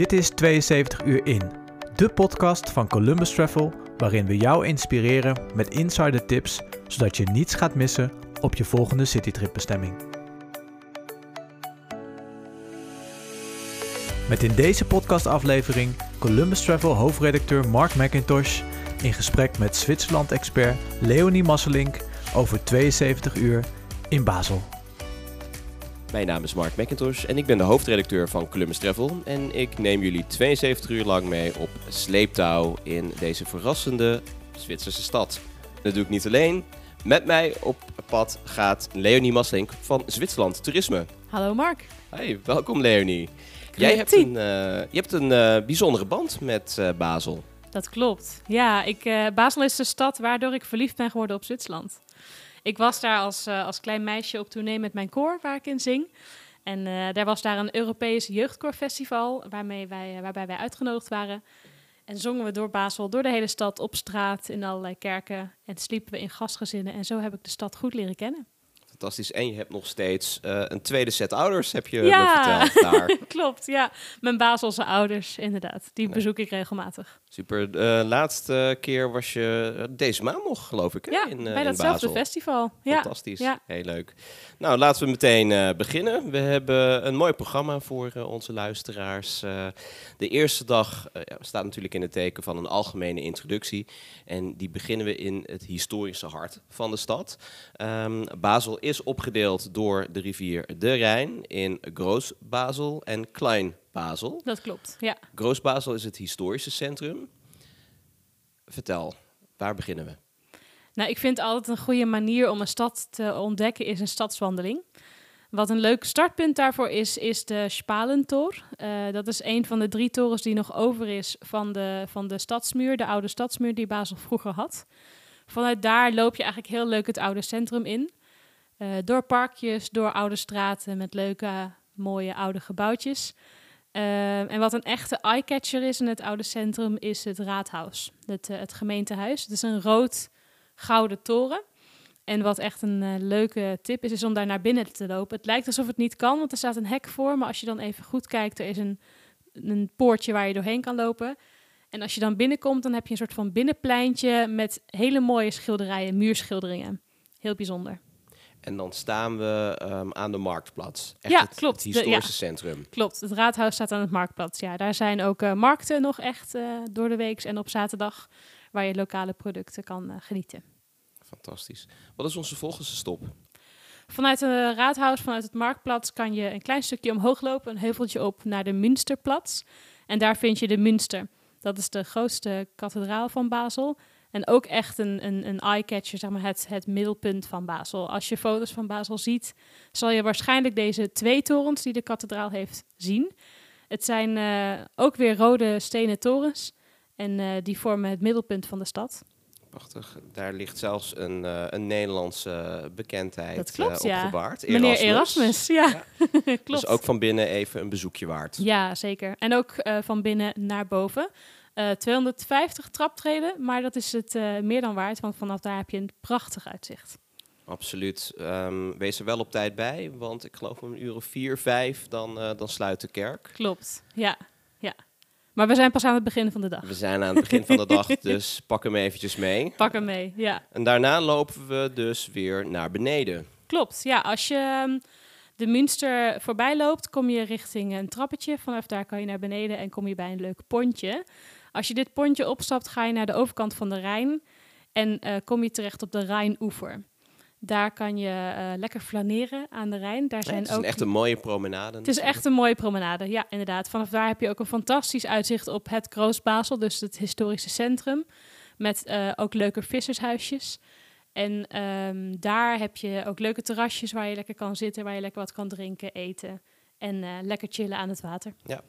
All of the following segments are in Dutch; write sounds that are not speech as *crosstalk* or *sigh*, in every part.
Dit is 72 uur in, de podcast van Columbus Travel, waarin we jou inspireren met insider tips, zodat je niets gaat missen op je volgende citytripbestemming. Met in deze podcastaflevering Columbus Travel hoofdredacteur Mark McIntosh in gesprek met Zwitserland-expert Leonie Masselink over 72 uur in Basel. Mijn naam is Mark McIntosh en ik ben de hoofdredacteur van Columbus Travel. En ik neem jullie 72 uur lang mee op sleeptouw in deze verrassende Zwitserse stad. Dat doe ik niet alleen. Met mij op pad gaat Leonie Masselink van Zwitserland Toerisme. Hallo Mark. Hey, welkom Leonie. Jij hebt een, uh, je hebt een uh, bijzondere band met uh, Basel. Dat klopt. Ja, ik, Basel is de stad waardoor ik verliefd ben geworden op Zwitserland. Ik was daar als, als klein meisje op tournee met mijn koor, waar ik in zing. En daar was daar een Europees jeugdkoorfestival, waarmee wij, waarbij wij uitgenodigd waren. En zongen we door Basel, door de hele stad, op straat, in allerlei kerken. En sliepen we in gastgezinnen. En zo heb ik de stad goed leren kennen fantastisch. En je hebt nog steeds uh, een tweede set ouders, heb je ja. me verteld daar. *laughs* Klopt, ja. Mijn Baselse ouders, inderdaad. Die bezoek ik regelmatig. Super. De laatste keer was je eh, deze maand nog, geloof ik, hè? Ja, in, uh, bij datzelfde festival. Fantastisch. Ja. Heel leuk. Nou, laten we meteen uh, beginnen. We hebben een mooi programma voor onze luisteraars. de eerste dag staat natuurlijk in het teken van een algemene introductie. En die beginnen we in het historische hart van de stad. Um, Basel is opgedeeld door de rivier de Rijn in Groot-Basel en Klein-Basel. Dat klopt, ja. Groot-Basel is het historische centrum. Vertel, waar beginnen we? Nou, ik vind altijd een goede manier om een stad te ontdekken is een stadswandeling. Wat een leuk startpunt daarvoor is, is de Spalentor. Uh, dat is een van de drie torens die nog over is van de, van de stadsmuur, de oude stadsmuur die Basel vroeger had. Vanuit daar loop je eigenlijk heel leuk het oude centrum in. Uh, door parkjes, door oude straten met leuke, mooie oude gebouwtjes. Uh, en wat een echte eyecatcher is in het oude centrum, is het raadhuis, het, uh, het gemeentehuis. Het is een rood-gouden toren. En wat echt een leuke tip is, is om daar naar binnen te lopen. Het lijkt alsof het niet kan, want er staat een hek voor. Maar als je dan even goed kijkt, er is een, een poortje waar je doorheen kan lopen. En als je dan binnenkomt, dan heb je een soort van binnenpleintje met hele mooie schilderijen, muurschilderingen. Heel bijzonder. En dan staan we um, aan de Marktplaats. Echt ja, het, klopt. Het historische centrum. Klopt, het raadhuis staat aan het Marktplaats. Ja, daar zijn ook uh, markten nog echt uh, door de week en op zaterdag... waar je lokale producten kan uh, genieten. Fantastisch. Wat is onze volgende stop? Vanuit het raadhuis, vanuit het Marktplaats... kan je een klein stukje omhoog lopen, een heuveltje op naar de Münsterplatz. En daar vind je de Münster. Dat is de grootste kathedraal van Basel... En ook echt een, een, een eye-catcher, zeg maar, het, het middelpunt van Basel. Als je foto's van Basel ziet, zal je waarschijnlijk deze twee torens die de kathedraal heeft zien. Het zijn uh, ook weer rode stenen torens en uh, die vormen het middelpunt van de stad. Prachtig. Daar ligt zelfs een, uh, een Nederlandse bekendheid dat klopt. Ja. Meneer Erasmus, ja. ja. *laughs* klopt. Dus ook van binnen even een bezoekje waard. Ja, zeker. En ook van binnen naar boven. 250 eh, traptreden, maar dat is het uh, meer dan waard, want vanaf daar heb je een prachtig uitzicht. Absoluut. Um, wees er wel op tijd bij, want ik geloof om een uur of vier, vijf, dan, uh, dan sluit de kerk. Klopt, ja. ja. Maar we zijn pas aan het begin van de dag. We zijn aan het begin van de dag, *laughs* dus pak hem eventjes mee. Pak hem mee, ja. En daarna lopen we dus weer naar beneden. Klopt, ja. Als je ehm, de Münster voorbij loopt, kom je richting een trappetje. Vanaf daar kan je naar beneden en kom je bij een leuk pontje. Als je dit pontje opstapt, ga je naar de overkant van de Rijn en uh, kom je terecht op de Rijnoever. Daar kan je uh, lekker flaneren aan de Rijn. Daar zijn ja, het is ook... echt een mooie promenade. Het is echt een mooie promenade, ja, inderdaad. Vanaf daar heb je ook een fantastisch uitzicht op het Groot Basel, dus het historische centrum. Met uh, ook leuke vissershuisjes. En um, daar heb je ook leuke terrasjes waar je lekker kan zitten, waar je lekker wat kan drinken, eten. En uh, lekker chillen aan het water. Ja,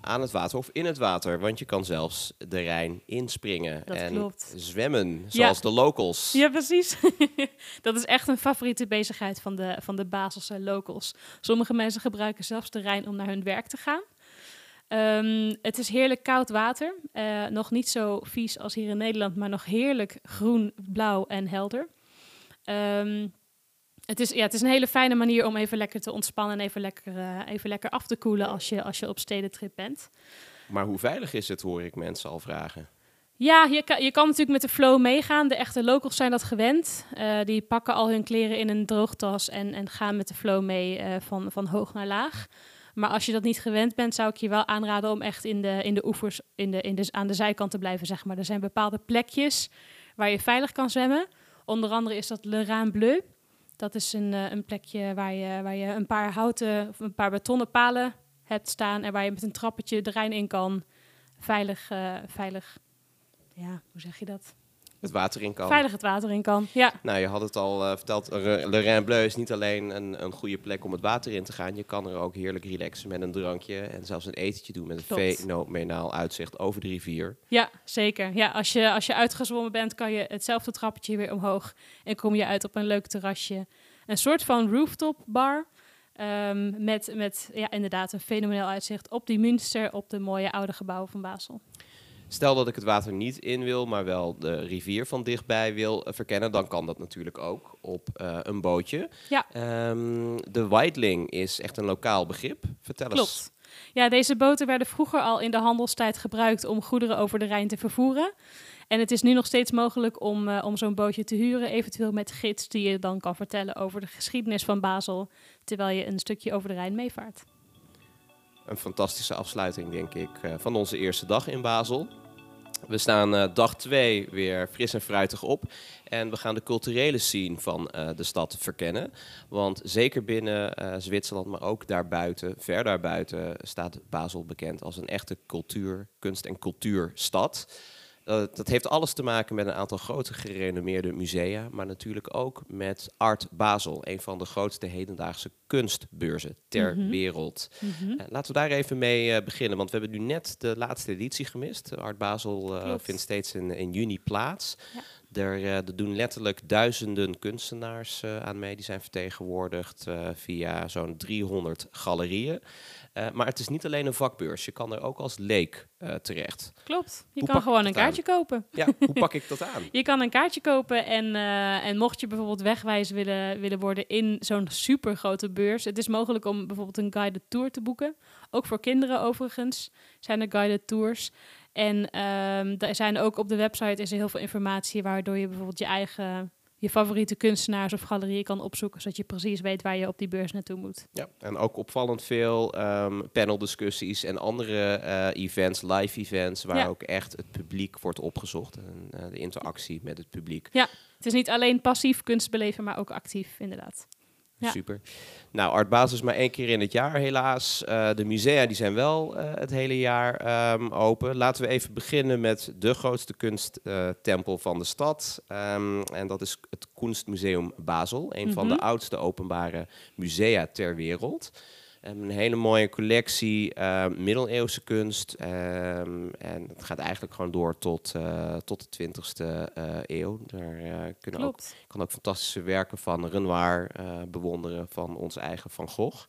aan het water of in het water. Want je kan zelfs de Rijn inspringen dat en klopt. zwemmen, zoals ja. de locals. Ja, precies. *laughs* dat is echt een favoriete bezigheid van de, van de Baselse locals. Sommige mensen gebruiken zelfs de Rijn om naar hun werk te gaan. Um, het is heerlijk koud water. Uh, nog niet zo vies als hier in Nederland, maar nog heerlijk groen, blauw en helder. Um, Het is, ja, het is een hele fijne manier om even lekker te ontspannen en even lekker, eh, even lekker af te koelen als je, als je op stedentrip bent. Maar hoe veilig is het, hoor ik mensen al vragen. Ja, je kan, je kan natuurlijk met de flow meegaan. De echte locals zijn dat gewend. Eh, die pakken al hun kleren in een droogtas en, en gaan met de flow mee eh, van, van hoog naar laag. Maar als je dat niet gewend bent, zou ik je wel aanraden om echt in de, in de oevers, in de, in de, aan de zijkant te blijven, zeg maar. Er zijn bepaalde plekjes waar je veilig kan zwemmen. Onder andere is dat Le Bleu. Dat is een, eh, een plekje waar je, waar je een paar houten, of een paar betonnen palen hebt staan en waar je met een trappetje de Rijn in kan. Veilig, uh, veilig, ja, hoe zeg je dat? Het water in kan. Veilig het water in kan, ja. Nou, je had het al uh, verteld, Le Rhin Bleu is niet alleen een, een goede plek om het water in te gaan. Je kan er ook heerlijk relaxen met een drankje en zelfs een etentje doen met een fenomenaal uitzicht over de rivier. Ja, zeker. Ja, als je, als je uitgezwommen bent, kan je hetzelfde trappetje weer omhoog en kom je uit op een leuk terrasje. Een soort van rooftop bar. Um, met, met ja, inderdaad een fenomenaal uitzicht op die Münster, op de mooie oude gebouwen van Basel. Stel dat ik het water niet in wil, maar wel de rivier van dichtbij wil uh, verkennen, dan kan dat natuurlijk ook op uh, een bootje. Ja. Um, de Whiteling is echt een lokaal begrip. Vertel Klopt. eens. Ja, deze boten werden vroeger al in de handelstijd gebruikt om goederen over de Rijn te vervoeren. En het is nu nog steeds mogelijk om, uh, om zo'n bootje te huren, eventueel met gids die je dan kan vertellen over de geschiedenis van Basel, terwijl je een stukje over de Rijn meevaart. Een fantastische afsluiting, denk ik, van onze eerste dag in Basel. We staan uh, dag 2 weer fris en fruitig op. En we gaan de culturele scene van uh, de stad verkennen. Want zeker binnen uh, Zwitserland, maar ook daarbuiten, ver daarbuiten, staat Basel bekend als een echte cultuur, kunst- en cultuurstad. Uh, dat heeft alles te maken met een aantal grote gerenommeerde musea, maar natuurlijk ook met Art Basel, een van de grootste hedendaagse kunstbeurzen ter mm -hmm. wereld. Mm -hmm. uh, laten we daar even mee uh, beginnen, want we hebben nu net de laatste editie gemist. Art Basel vindt steeds in, in, juni plaats. Ja. Er, er, doen letterlijk duizenden kunstenaars aan mee, die zijn vertegenwoordigd via zo'n 300 galerieën. Uh, maar het is niet alleen een vakbeurs. Je kan er ook als leek uh, terecht. Klopt. Je hoe kan gewoon een kaartje aan? kopen. Ja, hoe pak ik dat aan? *laughs* je kan een kaartje kopen en, uh, en mocht je bijvoorbeeld wegwijs willen, willen worden in zo'n super grote beurs. Het is mogelijk om bijvoorbeeld een guided tour te boeken. Ook voor kinderen overigens zijn er guided tours. En um, er zijn ook op de website is er heel veel informatie waardoor je bijvoorbeeld je eigen je favoriete kunstenaars of galerieën kan opzoeken, zodat je precies weet waar je op die beurs naartoe moet. Ja, en ook opvallend veel um, paneldiscussies en andere uh, events, live events, waar ja. ook echt het publiek wordt opgezocht en uh, de interactie met het publiek. Ja, het is niet alleen passief kunst beleven, maar ook actief, inderdaad. Ja. Super. Nou, Art Basel is maar één keer in het jaar helaas. Uh, de musea die zijn wel uh, het hele jaar um, open. Laten we even beginnen met de grootste kunsttempel uh, van de stad. Um, en dat is het Kunstmuseum Basel. Een mm -hmm. van de oudste openbare musea ter wereld. Um, een hele mooie collectie uh, middeleeuwse kunst. Um, en het gaat eigenlijk gewoon door tot, uh, tot de 20e uh, eeuw. Daar kunnen ook, kan ook fantastische werken van Renoir bewonderen, van onze eigen Van Gogh.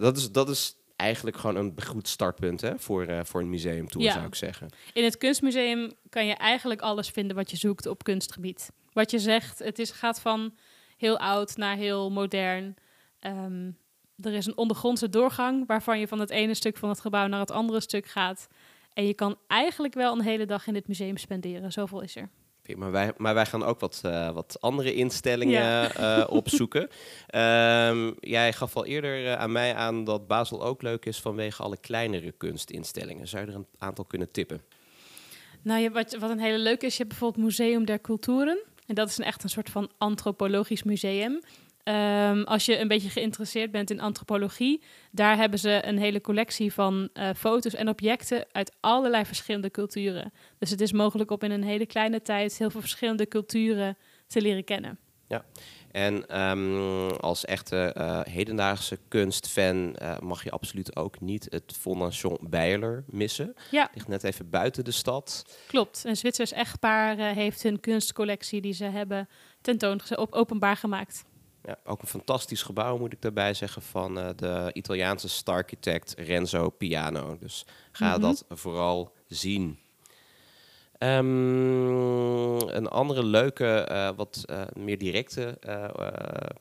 dat, is, dat is eigenlijk gewoon een goed startpunt hè, voor, voor een museumtour, ja. zou ik zeggen. In het kunstmuseum kan je eigenlijk alles vinden wat je zoekt op kunstgebied. Wat je zegt, het is, gaat van heel oud naar heel modern. Um, er is een ondergrondse doorgang waarvan je van het ene stuk van het gebouw naar het andere stuk gaat. En je kan eigenlijk wel een hele dag in dit museum spenderen. Zoveel is er. Maar wij, maar wij gaan ook wat, uh, wat andere instellingen ja. uh, *laughs* opzoeken. um, jij gaf al eerder uh, aan mij aan dat Basel ook leuk is vanwege alle kleinere kunstinstellingen. Zou je er een aantal kunnen tippen? Nou, je, wat, wat een hele leuke is, je hebt bijvoorbeeld Museum der Culturen. En dat is een echt een soort van antropologisch museum. Um, als je een beetje geïnteresseerd bent in antropologie, daar hebben ze een hele collectie van uh, foto's en objecten uit allerlei verschillende culturen. Dus het is mogelijk om in een hele kleine tijd heel veel verschillende culturen te leren kennen. Ja, en um, als echte uh, hedendaagse kunstfan uh, mag je absoluut ook niet het Fondation Bijler missen. Ja. Ligt net even buiten de stad. Klopt, een Zwitsers echtpaar heeft hun kunstcollectie die ze hebben tentoongesteld, op openbaar gemaakt. Ja, ook een fantastisch gebouw, moet ik daarbij zeggen, van uh, de Italiaanse stararchitect Renzo Piano. Dus ga mm -hmm. dat vooral zien. Ehm, een andere leuke, eh, wat eh, meer directe eh, eh,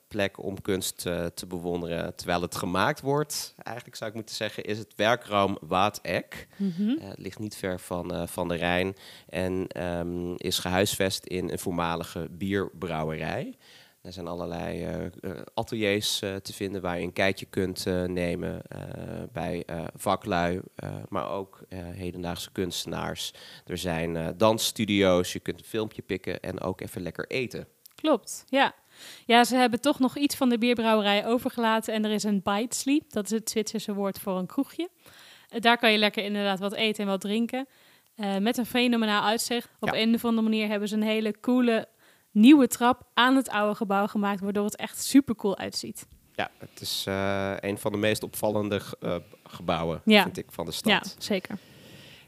plek om kunst eh, te bewonderen terwijl het gemaakt wordt, eigenlijk zou ik moeten zeggen, is het werkraam Waatek. Mhm. Eh, het ligt niet ver van, eh, van de Rijn en ehm, is gehuisvest in een voormalige bierbrouwerij. Er zijn allerlei eh, eh, ateliers eh, te vinden waar je een kijkje kunt nemen bij vaklui, maar ook hedendaagse kunstenaars. Er zijn dansstudio's, je kunt een filmpje pikken en ook even lekker eten. Klopt, ja. Ja, ze hebben toch nog iets van de bierbrouwerij overgelaten. En er is een bite sleep, dat is het Zwitserse woord voor een kroegje. Daar kan je lekker inderdaad wat eten en wat drinken. Met een fenomenaal uitzicht. Op Ja. een of andere manier hebben ze een hele coole nieuwe trap aan het oude gebouw gemaakt, waardoor het echt super cool uitziet. Ja, het is eh, een van de meest opvallende eh, gebouwen, Ja. vind ik, van de stad. Ja, zeker.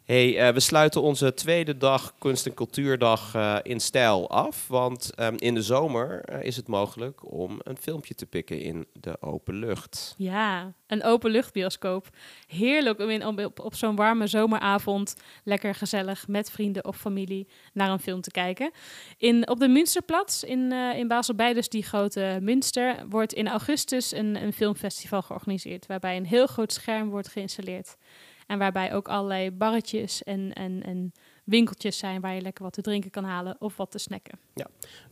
Hey, eh, we sluiten onze tweede dag kunst- en cultuurdag eh, in stijl af. Want ehm, in de zomer eh, is het mogelijk om een filmpje te pikken in de open lucht. Ja, een openluchtbioscoop. Heerlijk om in, op, zo'n warme zomeravond lekker gezellig met vrienden of familie naar een film te kijken. In, op de Münsterplatz in, in Basel-bij, dus die grote Münster, wordt in augustus een, een filmfestival georganiseerd. Waarbij een heel groot scherm wordt geïnstalleerd. En waarbij ook allerlei barretjes en, en, en winkeltjes zijn waar je lekker wat te drinken kan halen of wat te snacken.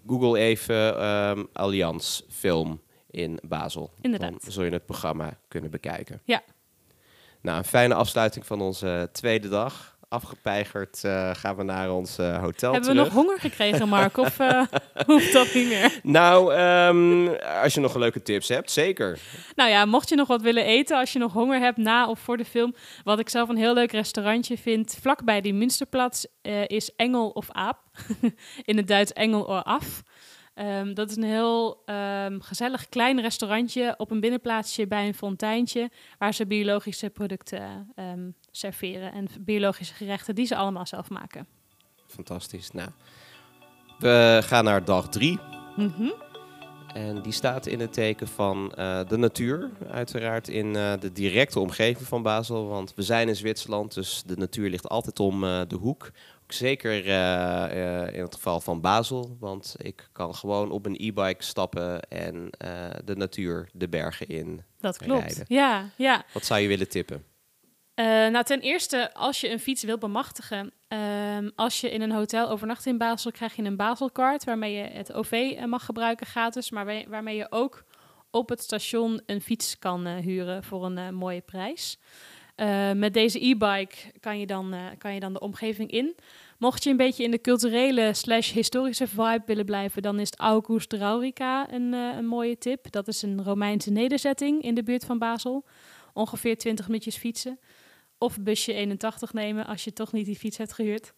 Google even ehm Allianz film in Basel. Inderdaad. Dan zul je het programma kunnen bekijken. Ja. Nou, een fijne afsluiting van onze tweede dag. Afgepeigerd eh, gaan we naar ons eh, hotel Hebben we nog honger gekregen, Mark? Of eh, *laughs* hoeft dat niet meer? Nou, ehm, als je nog leuke tips hebt, zeker. Nou ja, mocht je nog wat willen eten, als je nog honger hebt na of voor de film. Wat ik zelf een heel leuk restaurantje vind, vlakbij die Münsterplatz, is Engel of Aap. *laughs* In het Duits Engel of Af. Ehm, dat is een heel ehm, gezellig klein restaurantje op een binnenplaatsje bij een fonteintje, waar ze biologische producten ehm, serveren en biologische gerechten die ze allemaal zelf maken. Fantastisch. Nou, we gaan naar dag drie. Mhm. En die staat in het teken van eh, de natuur. Uiteraard in eh, de directe omgeving van Basel. Want we zijn in Zwitserland, dus de natuur ligt altijd om eh, de hoek. Ook zeker in het geval van Basel. Want ik kan gewoon op een e-bike stappen en de natuur de bergen in. Dat klopt. Rijden. Ja, ja. Wat zou je willen tippen? Eh, nou, ten eerste, als je een fiets wil bemachtigen, ehm, als je in een hotel overnacht in Basel, krijg je een Baselcard waarmee je het OV eh, mag gebruiken gratis, maar waar- waarmee je ook op het station een fiets kan eh, huren voor een mooie prijs. Met deze e-bike kan, je dan, kan je dan de omgeving in. Mocht je een beetje in de culturele slash historische vibe willen blijven, dan is August Raurica een, een mooie tip. Dat is een Romeinse nederzetting in de buurt van Basel. Ongeveer 20 minuutjes fietsen. Of busje 81 nemen als je toch niet die fiets hebt gehuurd.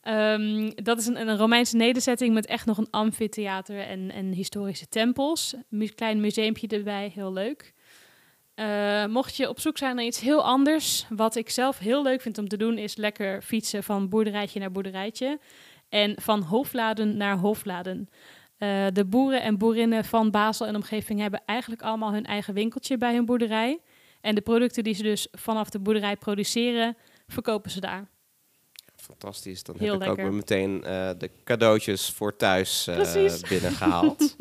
Ehm, dat is een, een Romeinse nederzetting met echt nog een amfitheater en, en historische tempels. Een klein museumpje erbij, heel leuk. Eh, mocht je op zoek zijn naar iets heel anders, wat ik zelf heel leuk vind om te doen, is lekker fietsen van boerderijtje naar boerderijtje. En van hoofdladen naar hoofdladen. Eh, de boeren en boerinnen van Basel en omgeving hebben eigenlijk allemaal hun eigen winkeltje bij hun boerderij. En de producten die ze dus vanaf de boerderij produceren, verkopen ze daar. Fantastisch. Dan Heel heb ik ook meteen eh, de cadeautjes voor thuis Precies. *laughs* binnengehaald.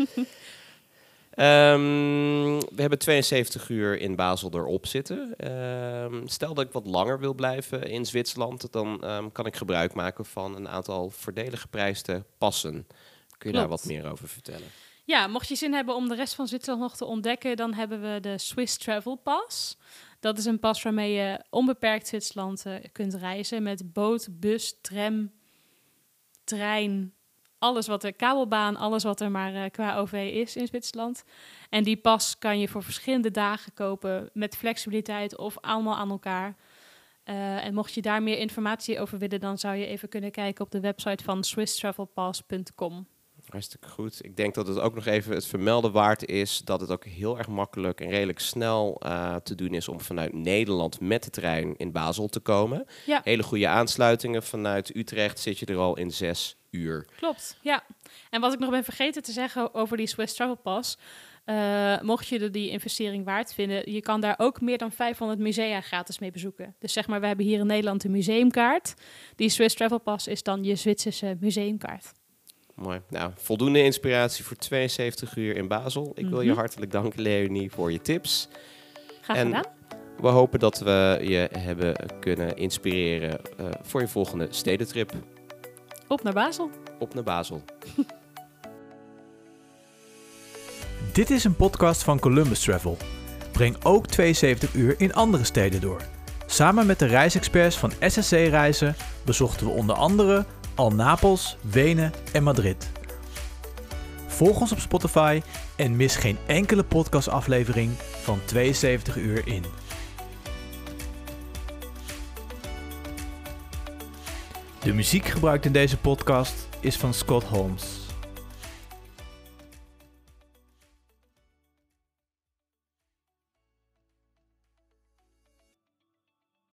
Ehm, we hebben 72 uur in Basel erop zitten. Ehm, stel dat ik wat langer wil blijven in Zwitserland, dan ehm, kan ik gebruik maken van een aantal voordelig geprijsde passen. Kun je daar wat meer over vertellen? Ja, mocht je zin hebben om de rest van Zwitserland nog te ontdekken, dan hebben we de Swiss Travel Pass. Dat is een pas waarmee je onbeperkt Zwitserland eh, kunt reizen met boot, bus, tram, trein, alles wat er, kabelbaan, alles wat er maar eh, qua OV is in Zwitserland. En die pas kan je voor verschillende dagen kopen met flexibiliteit of allemaal aan elkaar. Eh, en mocht je daar meer informatie over willen, dan zou je even kunnen kijken op de website van swisstravelpass.com. Hartstikke goed. Ik denk dat het ook nog even het vermelden waard is dat het ook heel erg makkelijk en redelijk snel eh, te doen is om vanuit Nederland met de trein in Basel te komen. Ja. Hele goede aansluitingen. Vanuit Utrecht zit je er al in zes uur. Klopt, ja. En wat ik nog ben vergeten te zeggen over die Swiss Travel Pass. Uh, mocht je die investering waard vinden, je kan daar ook meer dan 500 musea gratis mee bezoeken. Dus zeg maar, we hebben hier in Nederland een museumkaart. Die Swiss Travel Pass is dan je Zwitserse museumkaart. Mooi. Nou, voldoende inspiratie voor 72 uur in Basel. Ik wil je mhm. hartelijk danken, Leonie, voor je tips. Graag gedaan. We hopen dat we je hebben kunnen inspireren uh, voor je volgende stedentrip. Op naar Basel. Op naar Basel. *laughs* Dit is een podcast van Columbus Travel. Breng ook 72 uur in andere steden door. Samen met de reisexperts van SSC Reizen bezochten we onder andere al Napels, Wenen en Madrid. Volg ons op Spotify en mis geen enkele podcastaflevering van 72 uur in. De muziek gebruikt in deze podcast is van Scott Holmes.